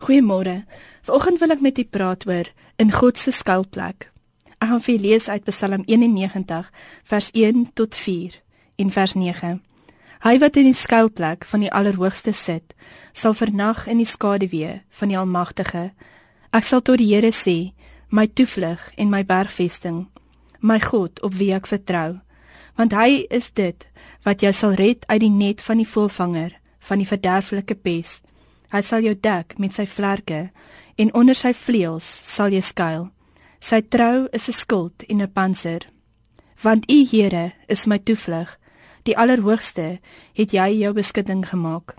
Goeiemôre. Vanoggend wil ek met u praat oor in God se skuilplek. Ek gaan vir lees uit Psalm 91 vers 1 tot 4 en vers 9. Hy wat in die skuilplek van die Allerhoogste sit, sal vernag in die skaduwee van die Almagtige. Ek sal tot die Here sê, my toevlug en my bergvesting, my God op wie ek vertrou, want hy is dit wat jou sal red uit die net van die volvanger, van die verderflike pes. Hy sal jou dek met sy vlerke en onder sy vleuels sal jy skuil. Sy trou is 'n skild en 'n panser. Want U Here is my toevlug. Die Allerhoogste het jy jou beskutting gemaak.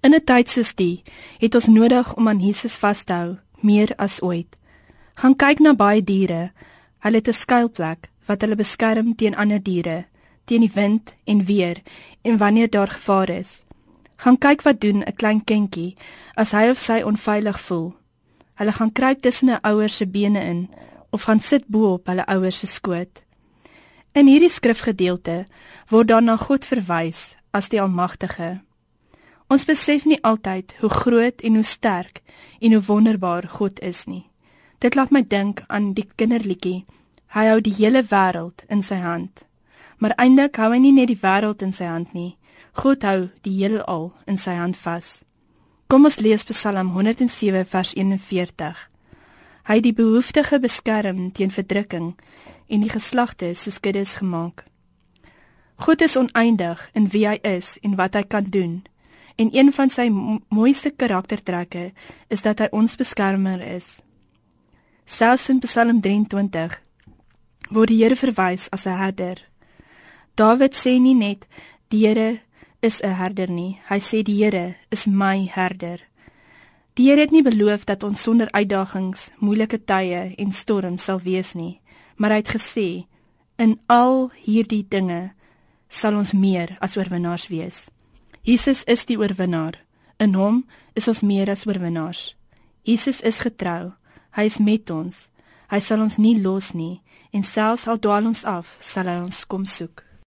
In 'n tyd soos die het ons nodig om aan Jesus vas te hou meer as ooit. Gaan kyk na baie diere. Hulle het 'n skuilplek wat hulle beskerm teen ander diere, teen die wind en weer en wanneer daar gevaar is. Gaan kyk wat doen 'n klein kindjie as hy of sy onveilig voel. Hulle gaan kruip tussen 'n ouer se bene in of gaan sit bo op hulle ouer se skoot. In hierdie skrifgedeelte word dan na God verwys as die Almagtige. Ons besef nie altyd hoe groot en hoe sterk en hoe wonderbaar God is nie. Dit laat my dink aan die kinderliedjie. Hy hou die hele wêreld in sy hand. Maar eintlik hou hy nie net die wêreld in sy hand nie. God hou die heelal in sy hand vas. Kom ons lees Psalm 107 vers 41. Hy die behoeftige beskerm teen verdrukking en die geslagte soos kuddes gemaak. God is oneindig in wie hy is en wat hy kan doen. En een van sy mooiste karaktertrekke is dat hy ons beskermer is. Selfs in Psalm 23 word die Here verwys as 'n herder. Dawid sê nie net die Here is 'n herder nie. Hy sê die Here is my herder. Die Here het nie beloof dat ons sonder uitdagings, moeilike tye en storms sal wees nie, maar hy het gesê in al hierdie dinge sal ons meer as oorwinnaars wees. Jesus is die oorwinnaar. In hom is ons meer as oorwinnaars. Jesus is getrou. Hy is met ons. Hy sal ons nie los nie en selfs al dwaal ons af, sal hy ons kom soek.